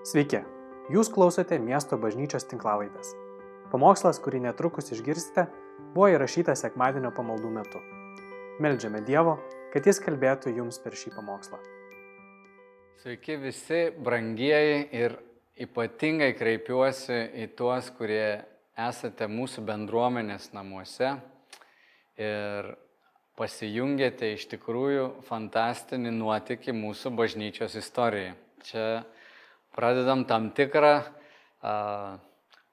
Sveiki, jūs klausote miesto bažnyčios tinklavaitės. Pamokslas, kurį netrukus išgirsite, buvo įrašytas sekmadienio pamaldų metu. Meldžiame Dievo, kad Jis kalbėtų jums per šį pamokslą. Sveiki visi, brangieji, ir ypatingai kreipiuosi į tuos, kurie esate mūsų bendruomenės namuose ir pasijungėte iš tikrųjų fantastinį nuotykį mūsų bažnyčios istorijai. Čia pradedam tam tikrą a,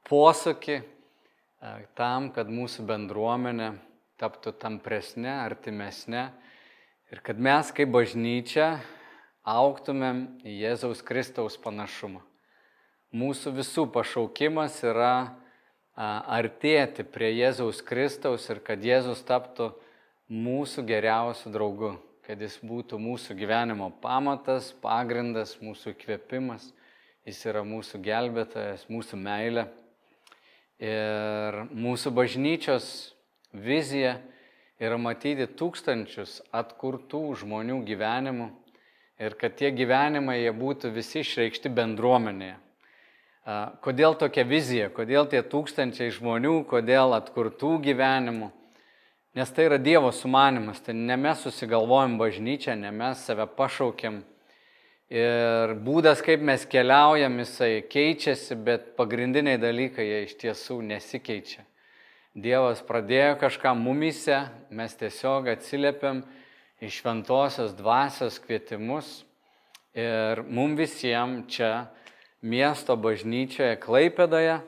posūkį a, tam, kad mūsų bendruomenė taptų tampresnė, artimesnė ir kad mes kaip bažnyčia auktumėm į Jėzaus Kristaus panašumą. Mūsų visų pašaukimas yra a, artėti prie Jėzaus Kristaus ir kad Jėzus taptų mūsų geriausiu draugu, kad jis būtų mūsų gyvenimo pamatas, pagrindas, mūsų įkvėpimas. Jis yra mūsų gelbėtojas, mūsų meilė. Ir mūsų bažnyčios vizija yra matyti tūkstančius atkurtų žmonių gyvenimų ir kad tie gyvenimai jie būtų visi išreikšti bendruomenėje. Kodėl tokia vizija, kodėl tie tūkstančiai žmonių, kodėl atkurtų gyvenimų? Nes tai yra Dievo sumanimas, tai ne mes susigalvojam bažnyčią, ne mes save pašaukėm Ir būdas, kaip mes keliaujam, jisai keičiasi, bet pagrindiniai dalykai jie iš tiesų nesikeičia. Dievas pradėjo kažką mumise, mes tiesiog atsiliepiam iš šventosios dvasios kvietimus ir mum visiems čia miesto bažnyčioje Klaipėdoje,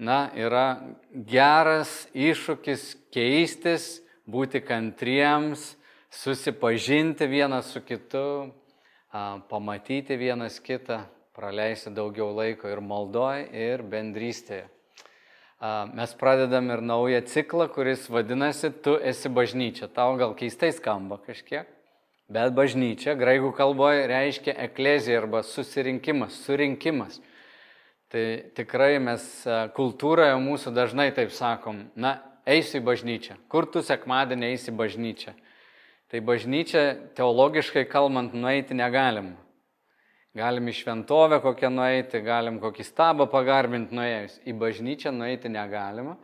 na, yra geras iššūkis keistis, būti kantriems, susipažinti vienas su kitu, pamatyti vienas kitą, praleisti daugiau laiko ir maldoje, ir bendrystėje. Mes pradedam ir naują ciklą, kuris vadinasi Tu esi bažnyčia. Tau gal keistai skamba kažkiek, bet bažnyčia graikų kalboje reiškia eklezija arba susirinkimas, surinkimas. Tai tikrai mes kultūroje mūsų dažnai taip sakom, na, eisiu į bažnyčią. Kur tu sekmadienį eisi į bažnyčią? Tai bažnyčia teologiškai kalbant nueiti negalim. Galim į šventovę kokią nueiti, galim kokį stabą pagarbinti nuėjus. Į bažnyčią nueiti negalima,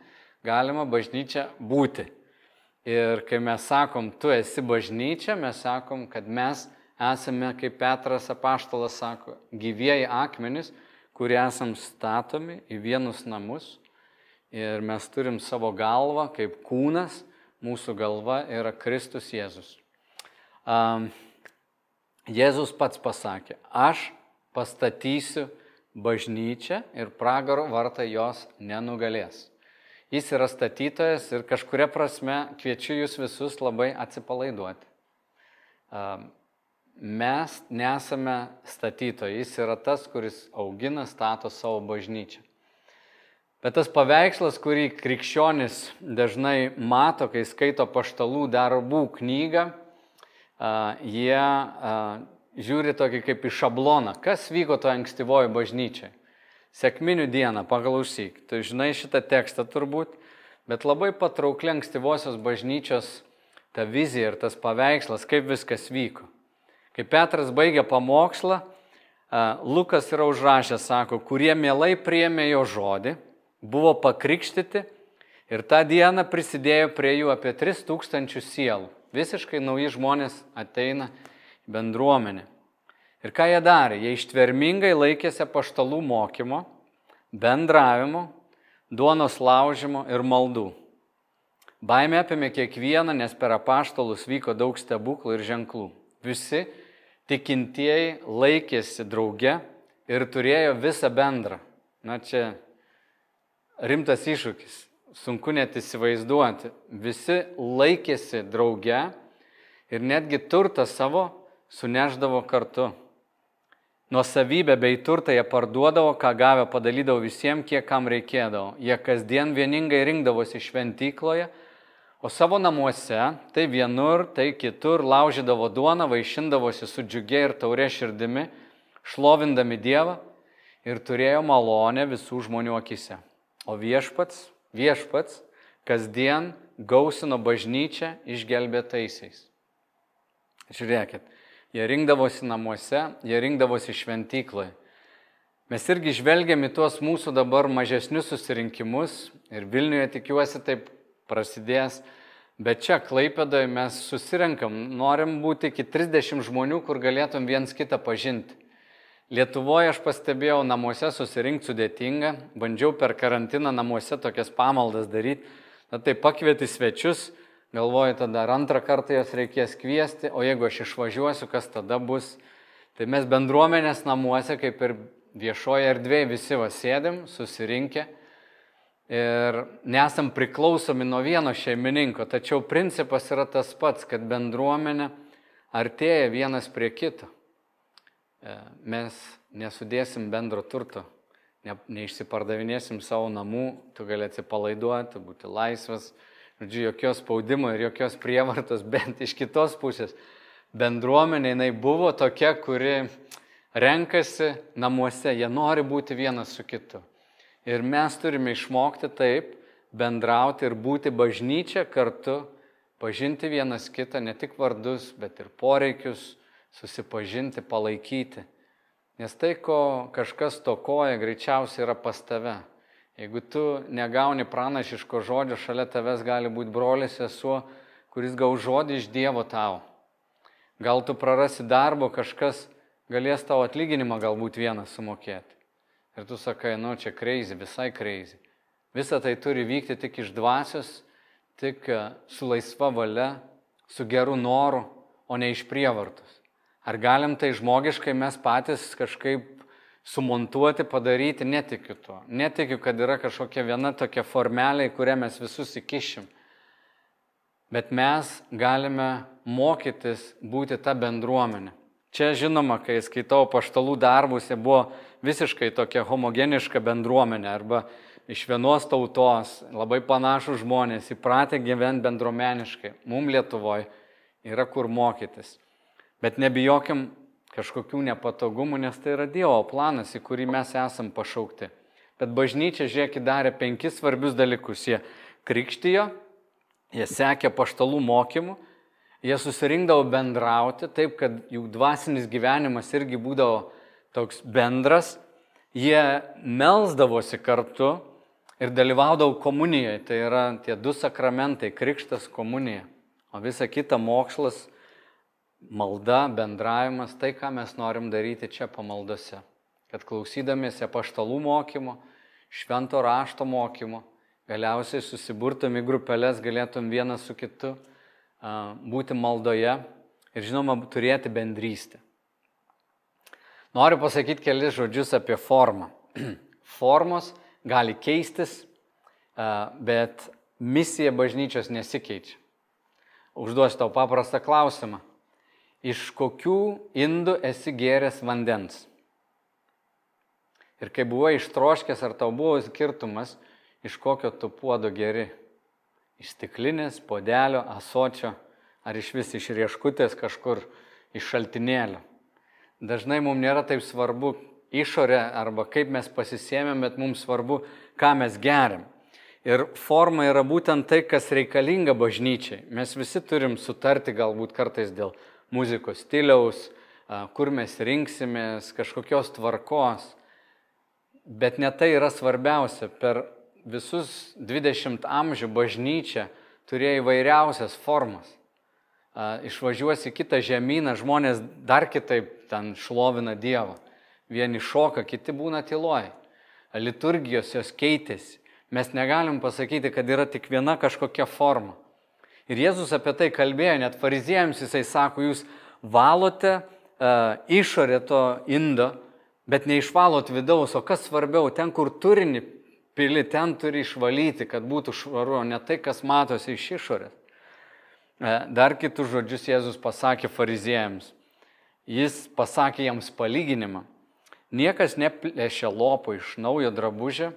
galima bažnyčia būti. Ir kai mes sakom, tu esi bažnyčia, mes sakom, kad mes esame, kaip Petras apaštalas sako, gyvieji akmenys, kurie esam statomi į vienus namus. Ir mes turim savo galvą kaip kūnas mūsų galva yra Kristus Jėzus. Um, Jėzus pats pasakė, aš pastatysiu bažnyčią ir pragaro vartai jos nenugalės. Jis yra statytojas ir kažkuria prasme kviečiu jūs visus labai atsipalaiduoti. Um, mes nesame statytojai, jis yra tas, kuris augina, stato savo bažnyčią. Bet tas paveikslas, kurį krikščionis dažnai mato, kai skaito paštalų darbų knygą, jie žiūri tokį kaip į šabloną. Kas vyko to ankstyvojo bažnyčiai? Sekminių dieną, paklausyk, tu žinai šitą tekstą turbūt, bet labai patraukli ankstyvosios bažnyčios ta vizija ir tas paveikslas, kaip viskas vyko. Kai Petras baigė pamokslą, Lukas yra užrašęs, sako, kurie mielai priemė jo žodį buvo pakrikštyti ir tą dieną prisidėjo prie jų apie 3000 sielų. Visiškai nauji žmonės ateina į bendruomenę. Ir ką jie darė? Jie ištvermingai laikėsi paštalų mokymo, bendravimo, duonos laužimo ir maldų. Baimė apėmė kiekvieną, nes per apaštalus vyko daug stebuklų ir ženklų. Visi tikintieji laikėsi drauge ir turėjo visą bendrą. Na čia rimtas iššūkis, sunku net įsivaizduoti. Visi laikėsi drauge ir netgi turtą savo suneždavo kartu. Nuosavybę bei turtą jie parduodavo, ką gavę padalydavo visiems, kiek kam reikėdavo. Jie kasdien vieningai rinkdavosi šventykloje, o savo namuose, tai vienur, tai kitur, laužydavo duoną, vaišindavosi su džiugiai ir taurė širdimi, šlovindami Dievą ir turėjo malonę visų žmonių akise. O viešpats, viešpats kasdien gausino bažnyčią išgelbėtaisiais. Žiūrėkit, jie rinkdavosi namuose, jie rinkdavosi šventykloje. Mes irgi žvelgiam į tuos mūsų dabar mažesnius susirinkimus ir Vilniuje tikiuosi taip prasidės, bet čia Klaipėdoje mes susirenkam, norim būti iki 30 žmonių, kur galėtum viens kitą pažinti. Lietuvoje aš pastebėjau, namuose susirinkti sudėtinga, bandžiau per karantiną namuose tokias pamaldas daryti, na tai pakvieti svečius, galvoju, tada ar antrą kartą jas reikės kviesti, o jeigu aš išvažiuosiu, kas tada bus. Tai mes bendruomenės namuose, kaip ir viešoje erdvėje visi va sėdim, susirinkę ir nesam priklausomi nuo vieno šeimininko, tačiau principas yra tas pats, kad bendruomenė artėja vienas prie kito. E, mes nesudėsim bendro turto, ne, neišsipardavinėsim savo namų, tu gali atsipalaiduoti, būti laisvas, žodžiu, jokios spaudimo ir jokios prievartos, bent iš kitos pusės. Bendruomenė jinai buvo tokia, kuri renkasi namuose, jie nori būti vienas su kitu. Ir mes turime išmokti taip bendrauti ir būti bažnyčia kartu, pažinti vienas kitą, ne tik vardus, bet ir poreikius, susipažinti, palaikyti. Nes tai, ko kažkas tokoja, greičiausiai yra pas tave. Jeigu tu negauni pranašiško žodžio, šalia tavęs gali būti brolis sesuo, kuris gaus žodį iš Dievo tau. Gal tu prarasi darbo, kažkas galės tavo atlyginimą galbūt vieną sumokėti. Ir tu sakai, nu čia kreizį, visai kreizį. Visa tai turi vykti tik iš dvasios, tik su laisva valia, su geru noru, o ne iš prievartos. Ar galim tai žmogiškai mes patys kažkaip sumontuoti, padaryti, netikiu tuo. Netikiu, kad yra kažkokia viena tokia formelė, į kurią mes visus įkišim. Bet mes galime mokytis būti tą bendruomenę. Čia žinoma, kai skaitau paštalų darbus, jie buvo visiškai tokia homogeniška bendruomenė arba iš vienos tautos, labai panašus žmonės, įpratę gyventi bendruomeniškai. Mums Lietuvoje yra kur mokytis. Bet nebijokim kažkokių nepatogumų, nes tai yra Dievo planas, į kurį mes esam pašaukti. Bet bažnyčia, žiūrėkit, darė penkis svarbius dalykus. Jie krikštijo, jie sekė paštalų mokymų, Jie susirinkdavo bendrauti taip, kad jų dvasinis gyvenimas irgi būdavo toks bendras. Jie melzdavosi kartu ir dalyvaudavo komunijoje. Tai yra tie du sakramentai - krikštas, komunija. O visa kita mokslas, malda, bendravimas, tai ką mes norim daryti čia pamaldose. Kad klausydamiesi paštalų mokymo, švento rašto mokymo, galiausiai susiburtum į grupelės galėtum vienas su kitu būti maldoje ir žinoma turėti bendrystę. Noriu pasakyti kelis žodžius apie formą. Formos gali keistis, bet misija bažnyčios nesikeičia. Užduosiu tau paprastą klausimą. Iš kokių indų esi gėręs vandens? Ir kai buvai ištroškęs, ar tau buvo skirtumas, iš kokio tu puodo geri? iš stiklinės, podelio, asočio ar iš vis iš rieškutės kažkur iš šaltinėlio. Dažnai mums nėra taip svarbu išorė arba kaip mes pasisėmėm, bet mums svarbu, ką mes geriam. Ir forma yra būtent tai, kas reikalinga bažnyčiai. Mes visi turim sutarti galbūt kartais dėl muzikos stiliaus, kur mes rinksimės, kažkokios tvarkos. Bet ne tai yra svarbiausia. Per visus 20 amžių bažnyčia turėjo įvairiausias formas. Išvažiuosi kitą žemyną, žmonės dar kitaip ten šlovina Dievą. Vieni šoka, kiti būna tyloj. Liturgijos jos keitėsi. Mes negalim pasakyti, kad yra tik viena kažkokia forma. Ir Jėzus apie tai kalbėjo, net fariziejams jisai sako, jūs valote uh, išorę to indo, bet neišvalot vidaus, o kas svarbiau, ten, kur turinį pili, ten turi išvalyti, kad būtų švaru, o ne tai, kas matosi iš išorės. E, dar kitus žodžius Jėzus pasakė fariziejams. Jis pasakė jiems palyginimą. Niekas neplėšia lopo iš naujo drabužio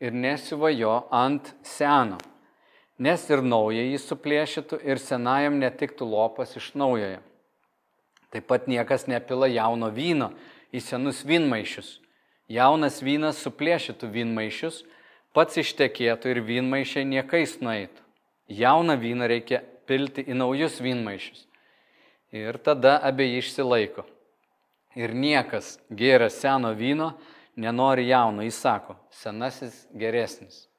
ir nesiva jo ant seno, nes ir naują jį suplėšytų ir senajam netiktų lopas iš naujojo. Taip pat niekas nepila jauno vyno į senus vynmaišius. Jaunas vynas suplėšytų vynmaišius pats ištekėtų ir vynmaišiai niekais nueitų. Jauną vyną reikia pilti į naujus vynmaišius. Ir tada abiejai išsilaiko. Ir niekas gėrė seno vyno nenori jauno, jis sako, senasis geresnis.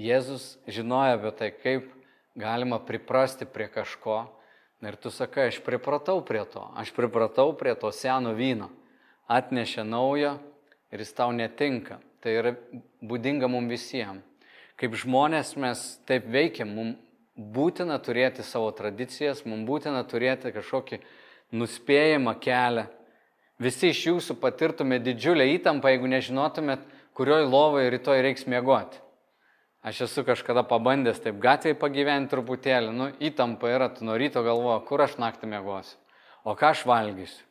Jėzus žinojo apie tai, kaip galima priprasti prie kažko. Ir tu sakai, aš pripratau prie to, aš pripratau prie to seno vyno. Atnešė naujo ir jis tau netinka. Tai yra būdinga mums visiems. Kaip žmonės mes taip veikiam, mums būtina turėti savo tradicijas, mums būtina turėti kažkokį nuspėjamą kelią. Visi iš jūsų patirtumėte didžiulę įtampą, jeigu nežinotumėt, kurioj lovoje rytoj reiks miegoti. Aš esu kažkada pabandęs taip gatvėje pagyventi truputėlį, nu įtampa yra, tu nuo ryto galvoju, kur aš naktį miegosiu, o ką aš valgysiu.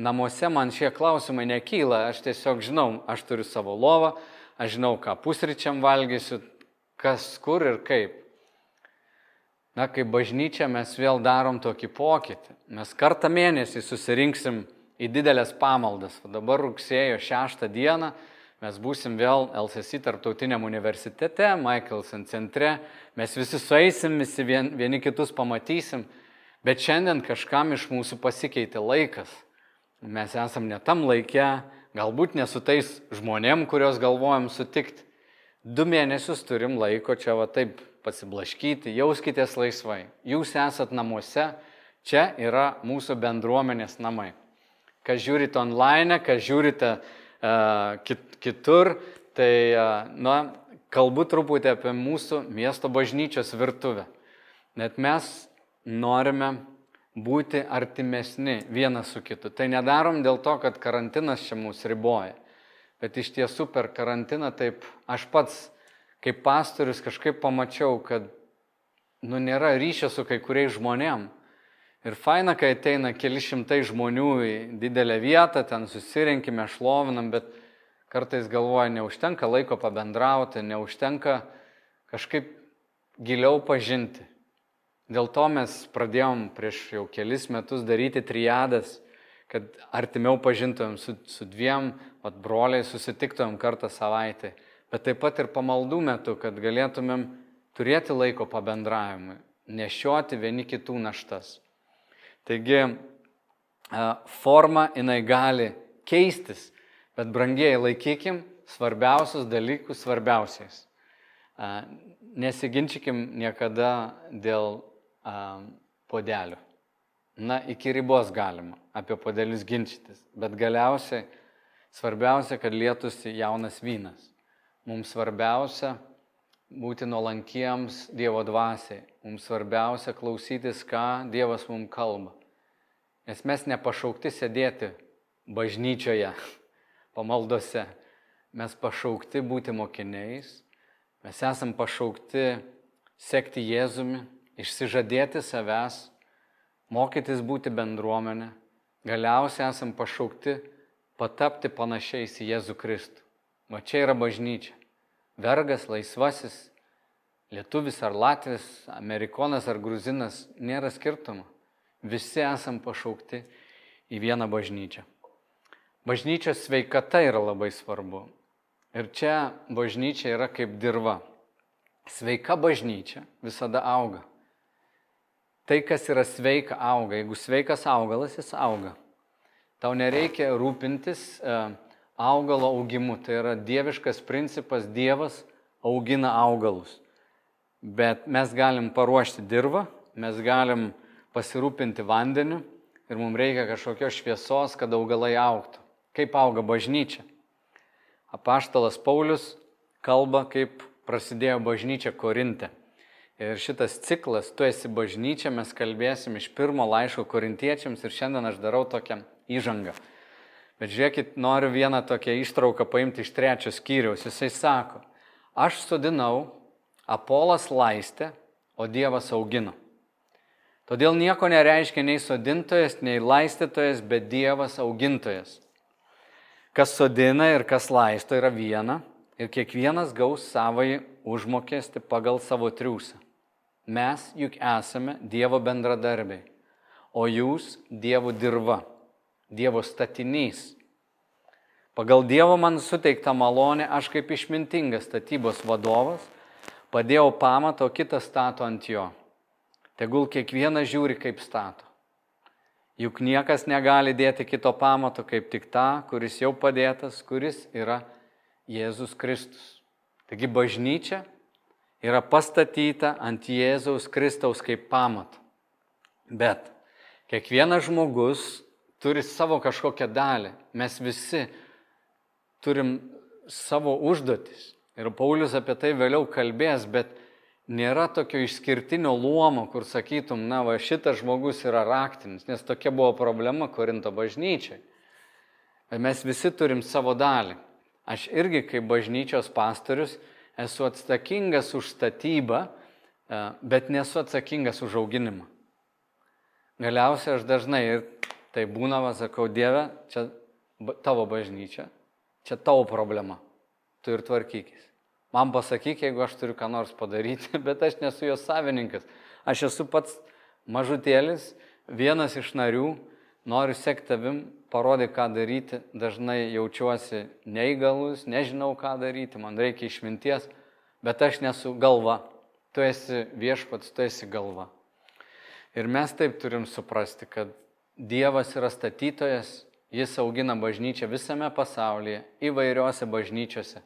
Namuose man šie klausimai nekyla, aš tiesiog žinau, aš turiu savo lovą, aš žinau, ką pusryčiam valgysiu, kas kur ir kaip. Na, kaip bažnyčia mes vėl darom tokį pokytį. Mes kartą mėnesį susirinksim į didelės pamaldas. O dabar rugsėjo 6 dieną mes būsim vėl LSC tarptautiniam universitete, Michaelson centre. Mes visi sueisim, visi vien, vieni kitus pamatysim. Bet šiandien kažkam iš mūsų pasikeitė laikas. Mes esam ne tam laikė, galbūt ne su tais žmonėm, kuriuos galvojam sutikti. Du mėnesius turim laiko čia va taip pasiblaškyti, jauskitės laisvai. Jūs esat namuose, čia yra mūsų bendruomenės namai. Kas žiūrite online, kas žiūrite kit, kitur, tai, na, kalbu truputį apie mūsų miesto bažnyčios virtuvę. Net mes norime būti artimesni vienas su kitu. Tai nedarom dėl to, kad karantinas čia mūsų riboja. Bet iš tiesų per karantiną taip aš pats kaip pastorius kažkaip pamačiau, kad nu, nėra ryšio su kai kuriais žmonėm. Ir faina, kai ateina keli šimtai žmonių į didelę vietą, ten susirinkime, šlovinam, bet kartais galvoja, neužtenka laiko pabendrauti, neužtenka kažkaip giliau pažinti. Dėl to mes pradėjom prieš jau kelis metus daryti triadas, kad artimiau pažintumėm su, su dviem vat, broliais, susitiktumėm kartą savaitę bet taip pat ir pamaldų metu, kad galėtumėm turėti laiko pabendravimui, nešioti vieni kitų naštas. Taigi, forma jinai gali keistis, bet brangiai laikykim svarbiausius dalykus svarbiausiais. Nesiginčykim niekada dėl podelių. Na, iki ribos galima apie podelius ginčytis, bet galiausiai svarbiausia, kad lietusi jaunas vynas. Mums svarbiausia būti nuolankiems Dievo dvasiai. Mums svarbiausia klausytis, ką Dievas mums kalba. Nes mes nepašaukti sėdėti bažnyčioje, pamaldose. Mes pašaukti būti mokiniais. Mes esam pašaukti sekti Jėzumi, išsižadėti savęs, mokytis būti bendruomenė. Galiausiai esam pašaukti patapti panašiais į Jėzų Kristų. Va čia yra bažnyčia. Vergas, laisvasis, lietuvis ar latvis, amerikonas ar gruzinas, nėra skirtumo. Visi esam pašaukti į vieną bažnyčią. Bažnyčios sveikata yra labai svarbu. Ir čia bažnyčia yra kaip dirba. Sveika bažnyčia visada auga. Tai, kas yra sveika, auga. Jeigu sveikas augalas, jis auga. Tau nereikia rūpintis uh, augalo augimu. Tai yra dieviškas principas, Dievas augina augalus. Bet mes galim paruošti dirbą, mes galim pasirūpinti vandeniu ir mums reikia kažkokios šviesos, kad augalai auktų. Kaip auga bažnyčia? Apaštalas Paulius kalba, kaip prasidėjo bažnyčia Korinte. Ir šitas ciklas, tu esi bažnyčia, mes kalbėsim iš pirmo laiško korintiečiams ir šiandien aš darau tokią įžangą. Bet žiūrėkit, noriu vieną tokią ištrauką paimti iš trečio skyriaus. Jisai sako, aš sudinau, Apolas laistė, o Dievas augino. Todėl nieko nereiškia nei sodintojas, nei laistytojas, bet Dievas augintojas. Kas sodina ir kas laisto yra viena ir kiekvienas gaus savai užmokesti pagal savo triūsą. Mes juk esame Dievo bendradarbiai, o jūs Dievo dirba. Dievo statinys. Pagal Dievo man suteiktą malonę aš kaip išmintingas statybos vadovas padėjau pamatą, o kitas stato ant jo. Tegul kiekvienas žiūri, kaip stato. Juk niekas negali dėti kito pamato kaip tik tą, kuris jau padėtas, kuris yra Jėzus Kristus. Taigi bažnyčia yra pastatyta ant Jėzaus Kristaus kaip pamato. Bet kiekvienas žmogus turi savo kažkokią dalį. Mes visi turim savo užduotis. Ir Paulius apie tai vėliau kalbės, bet nėra tokio išskirtinio luomo, kur sakytum, na, va, šitas žmogus yra raktinis, nes tokia buvo problema Korinto bažnyčiai. Bet mes visi turim savo dalį. Aš irgi kaip bažnyčios pastorius esu atsakingas už statybą, e, bet nesu atsakingas už auginimą. Galiausiai aš dažnai ir tai būna, va, sakau, Dieve, čia tavo bažnyčia, čia tavo problema, tu ir tvarkykis. Man pasakyk, jeigu aš turiu ką nors padaryti, bet aš nesu jos savininkas. Aš esu pats mažutėlis, vienas iš narių, noriu sekti tavim, parodyk, ką daryti, dažnai jaučiuosi neįgalus, nežinau, ką daryti, man reikia išminties, bet aš nesu galva. Tu esi viešpats, tu esi galva. Ir mes taip turim suprasti, kad Dievas yra statytojas, jis augina bažnyčią visame pasaulyje, įvairiuose bažnyčiose.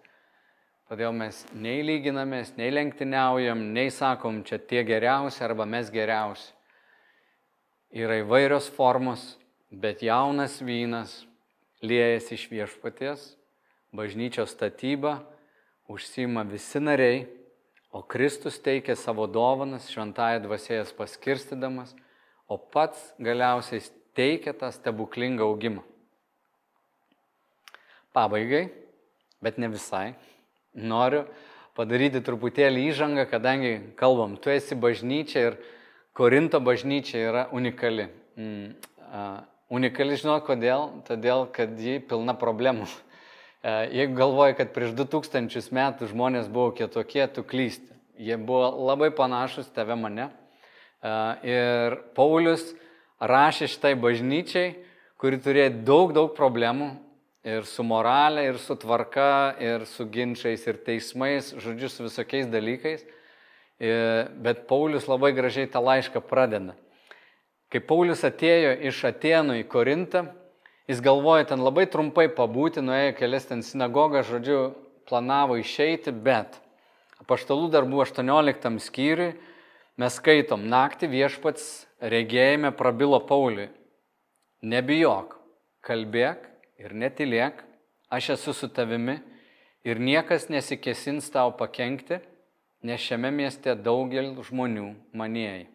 Todėl mes nei lyginamės, nei lenktyniaujam, nei sakom, čia tie geriausi arba mes geriausi. Yra įvairios formos, bet jaunas vynas liejasi iš viešpaties, bažnyčios statyba užsima visi nariai, o Kristus teikia savo dovanas šventąją dvasėjas paskirstydamas, o pats galiausiai teikia tą stebuklingą augimą. Pabaigai, bet ne visai, noriu padaryti truputėlį įžangą, kadangi kalbam, tu esi bažnyčia ir Korinto bažnyčia yra unikali. Mm, uh, unikali žinot kodėl? Todėl, kad ji pilna problemų. Uh, jeigu galvoji, kad prieš 2000 metų žmonės buvo kitokie, tu klysti. Jie buvo labai panašus tave mane. Uh, ir Paulius rašė šitai bažnyčiai, kuri turėjo daug, daug problemų, ir su moralė, ir su tvarka, ir su ginčiais, ir teismais, žodžiu, su visokiais dalykais. Bet Paulius labai gražiai tą laišką pradeda. Kai Paulius atėjo iš Atenų į Korintą, jis galvojo ten labai trumpai pabūti, nuėjo kelias ten sinagogą, žodžiu, planavo išeiti, bet apaštalų darbų 18 skyriui mes skaitom, naktį viešpats regėjime prabilo Pauliui, nebijok, kalbėk ir netilėk, aš esu su tavimi ir niekas nesikesins tau pakengti, nes šiame mieste daugelis žmonių manėjai.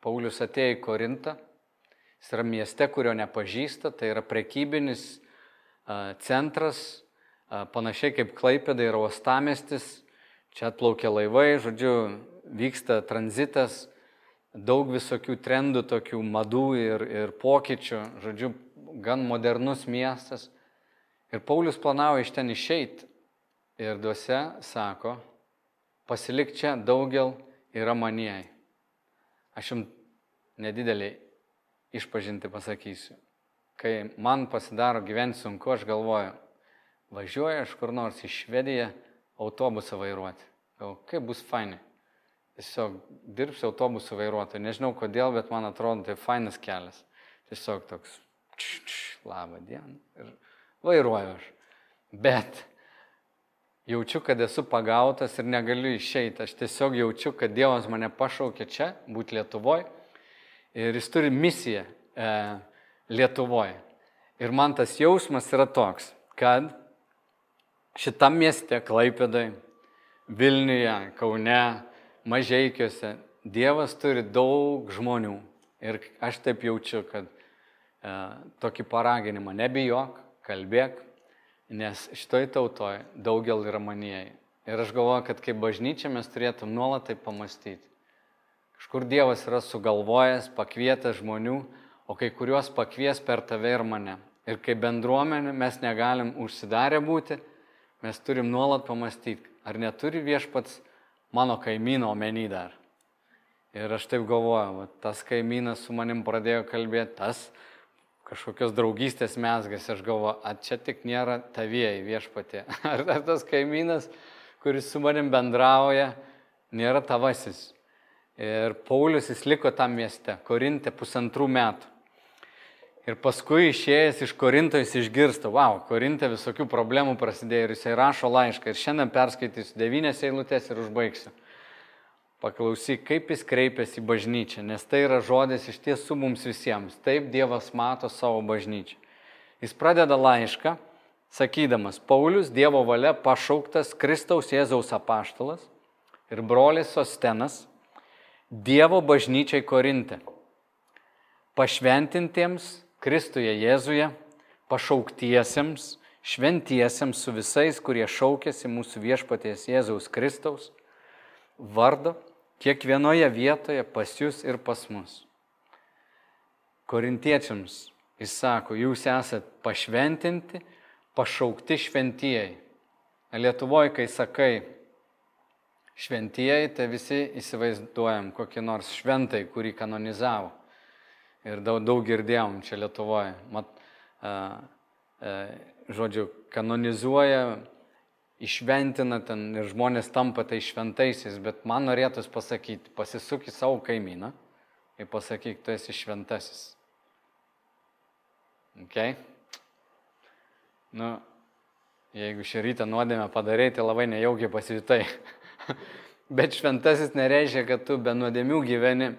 Paulius atėjo į Korintą, jis yra mieste, kurio nepažįsta, tai yra prekybinis centras, panašiai kaip Klaipėda yra uostamestis, čia atplaukia laivai, žodžiu, vyksta tranzitas, daug visokių trendų, tokių madų ir, ir pokyčių, žodžiu, gan modernus miestas. Ir Paulius planavo iš ten išeiti. Ir duose sako, pasilik čia daugel yra manieji. Aš jums nedideliai išpažinti pasakysiu. Kai man pasidaro gyventi sunku, aš galvoju, važiuoju aš kur nors į Švediją autobusą vairuoti. Gal kaip bus fainai. Tiesiog dirbsiu autobusų vairuotoju. Nežinau kodėl, bet man atrodo, tai fainas kelias. Tiesiog toks labą dieną. Ir vairuoju aš. Bet jaučiu, kad esu pagautas ir negaliu išeiti. Aš tiesiog jaučiu, kad Dievas mane pašaukė čia, būti Lietuvoje. Ir jis turi misiją e, Lietuvoje. Ir man tas jausmas yra toks, kad šitam mieste, Klaipėdai, Vilniuje, Kaune, Mažiekiuose, Dievas turi daug žmonių. Ir aš taip jaučiu, kad E, tokį paraginimą, nebijok, kalbėk, nes šitoj tautoje daugel yra manėjai. Ir aš galvoju, kad kaip bažnyčia mes turėtum nuolat tai pamastyti. Kažkur Dievas yra sugalvojęs, pakvietęs žmonių, o kai kuriuos pakvies per tave ir mane. Ir kaip bendruomenė mes negalim užsidarę būti, mes turim nuolat pamastyti, ar neturi viešpats mano kaimyno omeny dar. Ir aš taip galvoju, va, tas kaimynas su manim pradėjo kalbėti, tas kažkokios draugystės mesgas, aš galvoju, ar čia tik nėra tavieji viešpatė. Ar, ar tas kaimynas, kuris su manim bendrauja, nėra tavasis. Ir Paulius jis liko tam mieste, Korinte pusantrų metų. Ir paskui išėjęs iš Korinto jis išgirsta, wow, Korinte visokių problemų prasidėjo ir jisai rašo laišką. Ir šiandien perskaitysiu devynės eilutės ir užbaigsiu. Paklausyk, kaip jis kreipiasi į bažnyčią, nes tai yra žodis iš tiesų mums visiems. Taip Dievas mato savo bažnyčią. Jis pradeda laišką, sakydamas, Paulius Dievo valia pašauktas Kristaus Jėzaus apaštalas ir brolis Sostenas Dievo bažnyčiai Korinte. Pašventintiems Kristuje Jėzuje, pašauktiesiems, šventiesiems su visais, kurie šaukėsi mūsų viešpaties Jėzaus Kristaus vardo kiekvienoje vietoje pas jūs ir pas mus. Korintiečiams jis sako, jūs esate pašventinti, pašaukti šventieji. Lietuvoje, kai sakai šventieji, tai visi įsivaizduojam kokį nors šventai, kurį kanonizavo ir daug, daug girdėjom čia Lietuvoje. Mat, a, a, žodžiu, kanonizuoja, išventina ten ir žmonės tampa tai šventaisiais, bet man norėtųsi pasakyti, pasisuk į savo kaimyną ir pasakyk, tu esi šventasis. Ok? Nu, jeigu šį rytą nuodėmę padarai, tai labai nejaukiai pasijutai. bet šventasis nereiškia, kad tu be nuodėmių gyveni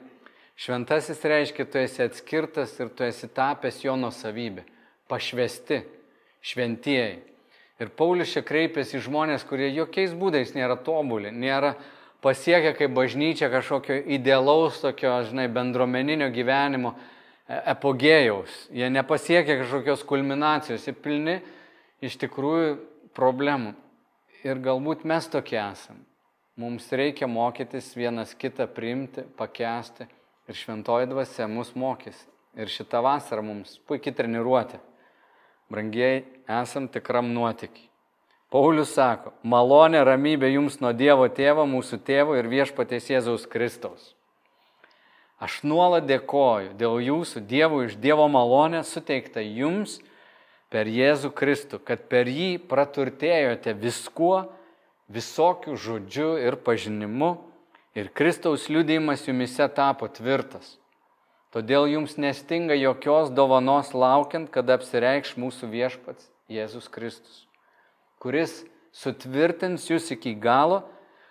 Šventasis reiškia, tu esi atskirtas ir tu esi tapęs jo nusavybė, pašvesti, šventieji. Ir Paulius čia kreipiasi į žmonės, kurie jokiais būdais nėra tobuli, nėra pasiekę kaip bažnyčia kažkokio idealaus, tokio, žinai, bendruomeninio gyvenimo e, epogėjaus. Jie nepasiekia kažkokios kulminacijos, jie pilni iš tikrųjų problemų. Ir galbūt mes tokie esame. Mums reikia mokytis vienas kitą priimti, pakesti ir šventoji dvasia mus mokys. Ir šitą vasarą mums puikiai treniruoti. Brangiai, esam tikram nuotikiai. Paulius sako, malonė ramybė jums nuo Dievo tėvo, mūsų tėvo ir viešpaties Jėzaus Kristaus. Aš nuolat dėkoju dėl jūsų Dievų iš Dievo malonę suteikta jums per Jėzų Kristų, kad per jį praturtėjote viskuo, visokių žodžių ir pažinimu ir Kristaus liūdėjimas jumise tapo tvirtas. Todėl jums nestinga jokios dovanos laukiant, kada apsireikš mūsų viešpats Jėzus Kristus, kuris sutvirtins jūs iki galo,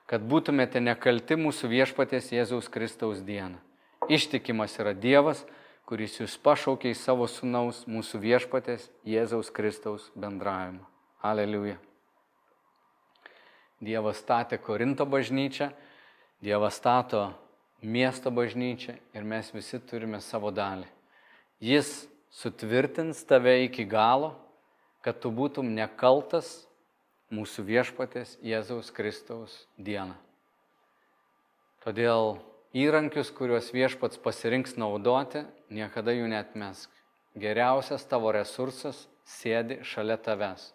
kad būtumėte nekalti mūsų viešpatės Jėzaus Kristaus dieną. Ištikimas yra Dievas, kuris jūs pašaukė į savo sunaus mūsų viešpatės Jėzaus Kristaus bendravimą. Aleliuja. Dievas statė Korinto bažnyčią Dievas stato miesto bažnyčią ir mes visi turime savo dalį. Jis sutvirtins tave iki galo, kad tu būtum nekaltas mūsų viešpatės Jėzaus Kristaus dieną. Todėl įrankius, kuriuos viešpats pasirinks naudoti, niekada jų netmesk. Geriausias tavo resursas sėdi šalia tavęs.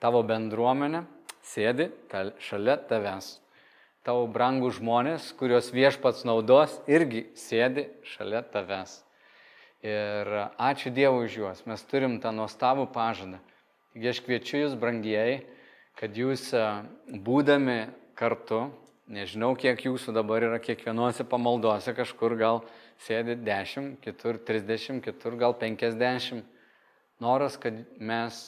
Tavo bendruomenė sėdi šalia tavęs tavo brangų žmonės, kuriuos viešpats naudos, irgi sėdi šalia tavęs. Ir ačiū Dievui už juos, mes turim tą nuostabų pažadą. Taigi aš kviečiu jūs, brangieji, kad jūs būdami kartu, nežinau kiek jūsų dabar yra kiekvienuose pamaldose, kažkur gal sėdi 10, kitur 30, kitur gal 50. Noras, kad mes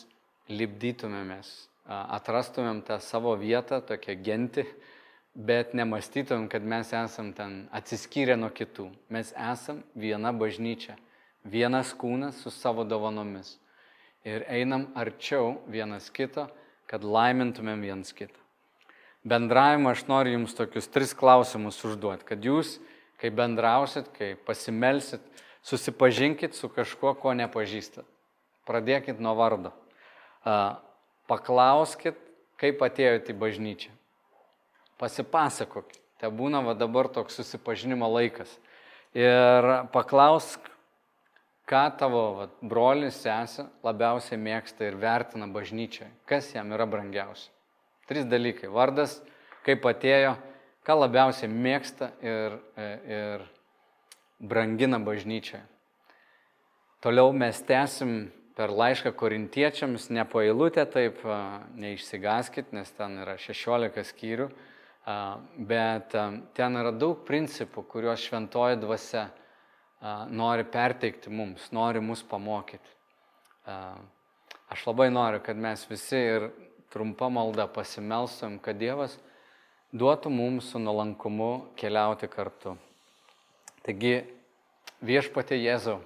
lipdytumėmės, atrastumėm tą savo vietą, tokią gentį, bet nemastytum, kad mes esam ten atsiskyrę nuo kitų. Mes esam viena bažnyčia, vienas kūnas su savo dovanomis. Ir einam arčiau vienas kito, kad laimintumėm vienas kitą. Bendravimą aš noriu jums tokius tris klausimus užduoti, kad jūs, kai bendrausit, kai pasimelsit, susipažinkit su kažkuo, ko nepažįstat. Pradėkit nuo vardo. Paklauskit, kaip atėjote į bažnyčią pasipasakok. Te būna va dabar toks susipažinimo laikas. Ir paklausk, ką tavo va, brolis, sesė labiausiai mėgsta ir vertina bažnyčioje. Kas jam yra brangiausia. Tris dalykai. Vardas, kaip atėjo, ką labiausiai mėgsta ir, ir brangina bažnyčioje. Toliau mes tęsim per laišką korintiečiams, ne po eilutę, taip neišsigaskit, nes ten yra 16 skyrių bet ten yra daug principų, kuriuos šventoji dvasia nori perteikti mums, nori mus pamokyti. Aš labai noriu, kad mes visi ir trumpa malda pasimelstum, kad Dievas duotų mums su nuolankumu keliauti kartu. Taigi, viešpatė Jėzau,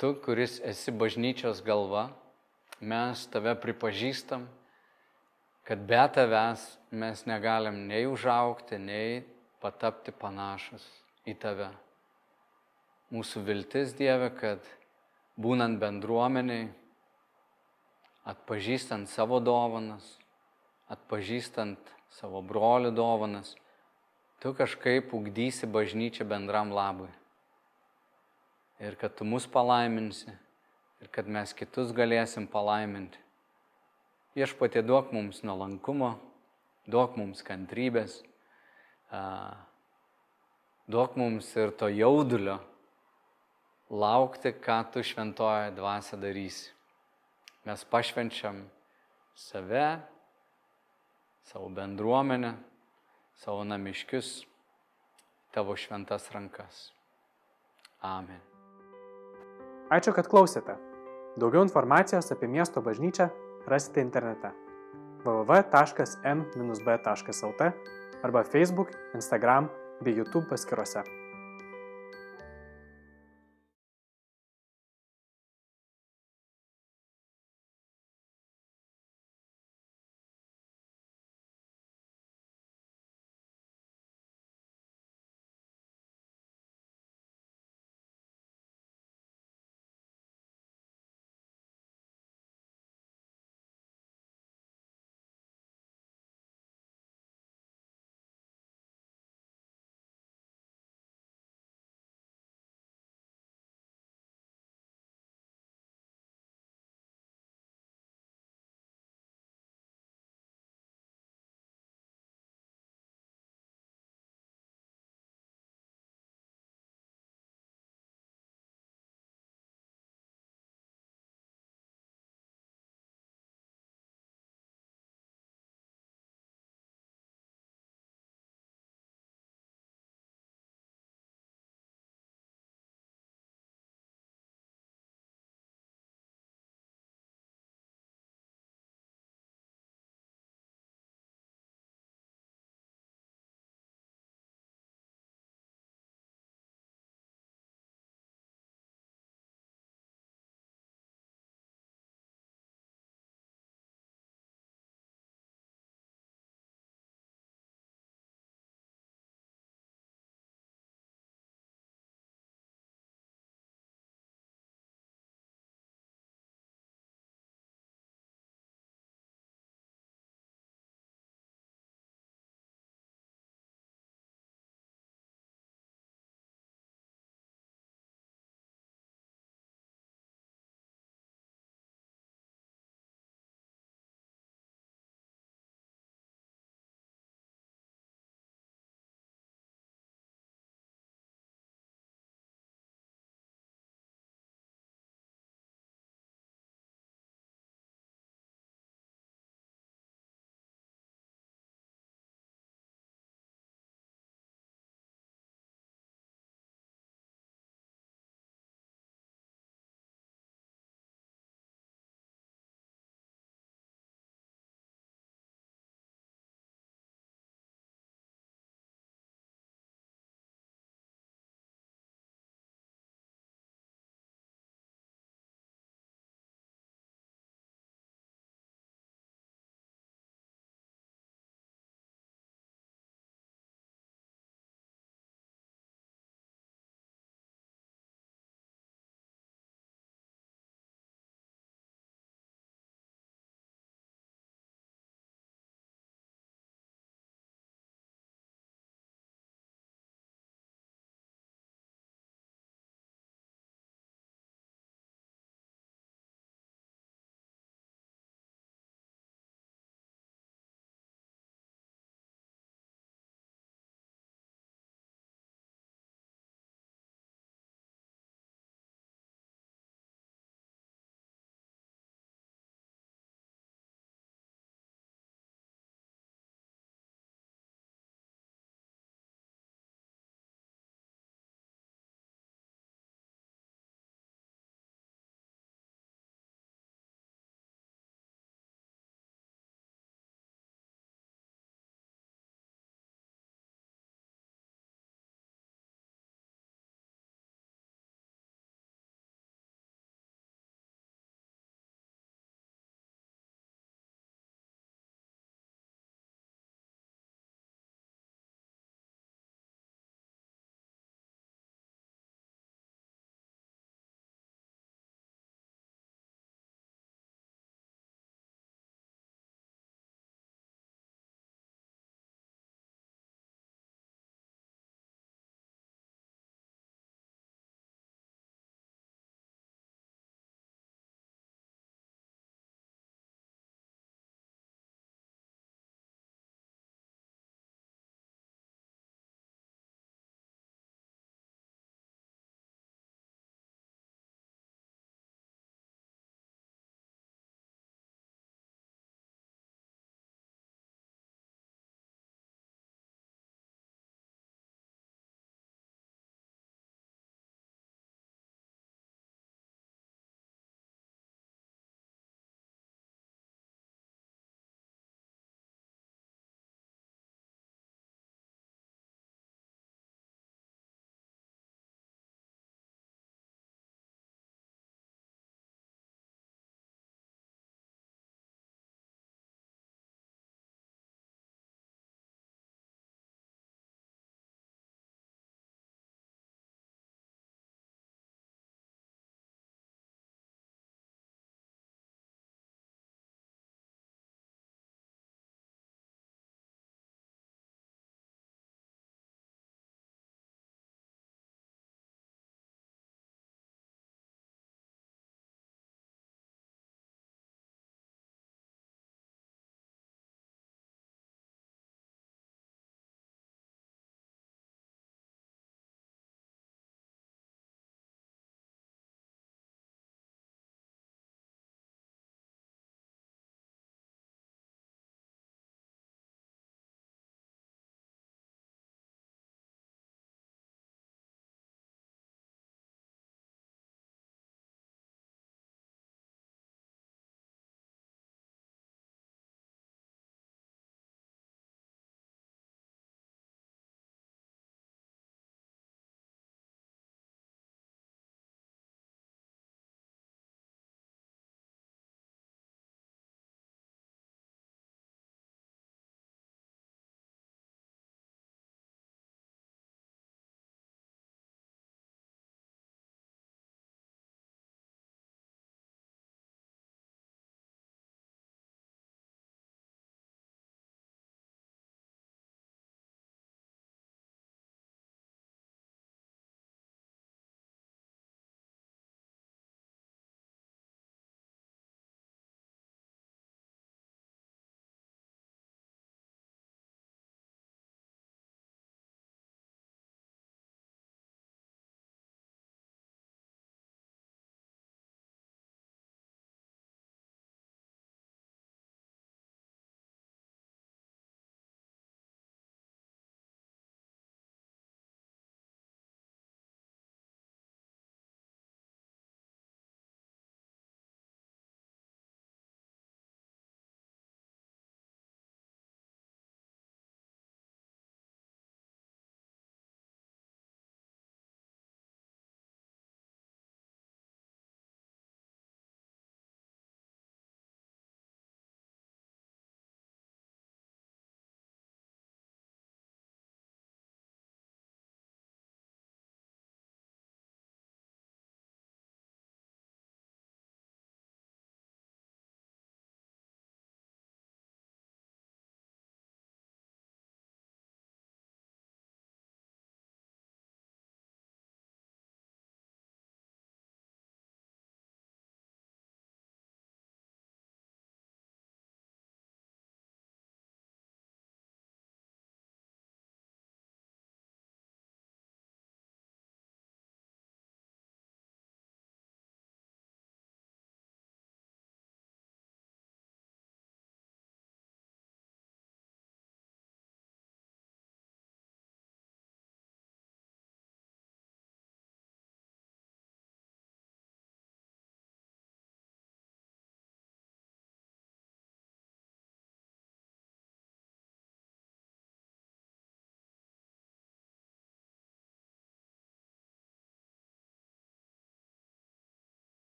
tu, kuris esi bažnyčios galva, mes tave pripažįstam, kad be tavęs mes negalim nei užaukti, nei patapti panašus į tave. Mūsų viltis Dieve, kad būnant bendruomeniai, atpažįstant savo dovanas, atpažįstant savo brolių dovanas, tu kažkaip ugdysi bažnyčią bendram labui. Ir kad tu mus palaiminsi, ir kad mes kitus galėsim palaiminti. Viešpatie duok mums nuolankumo, duok mums kantrybės, duok mums ir to jaudulio laukti, ką tu šventoje dvasia darysi. Mes pašvenčiam save, savo bendruomenę, savo namiškius, tavo šventas rankas. Amen. Ačiū, kad klausėte. Daugiau informacijos apie miesto bažnyčią rasite internete www.m-b.lt arba Facebook, Instagram bei YouTube paskiruose.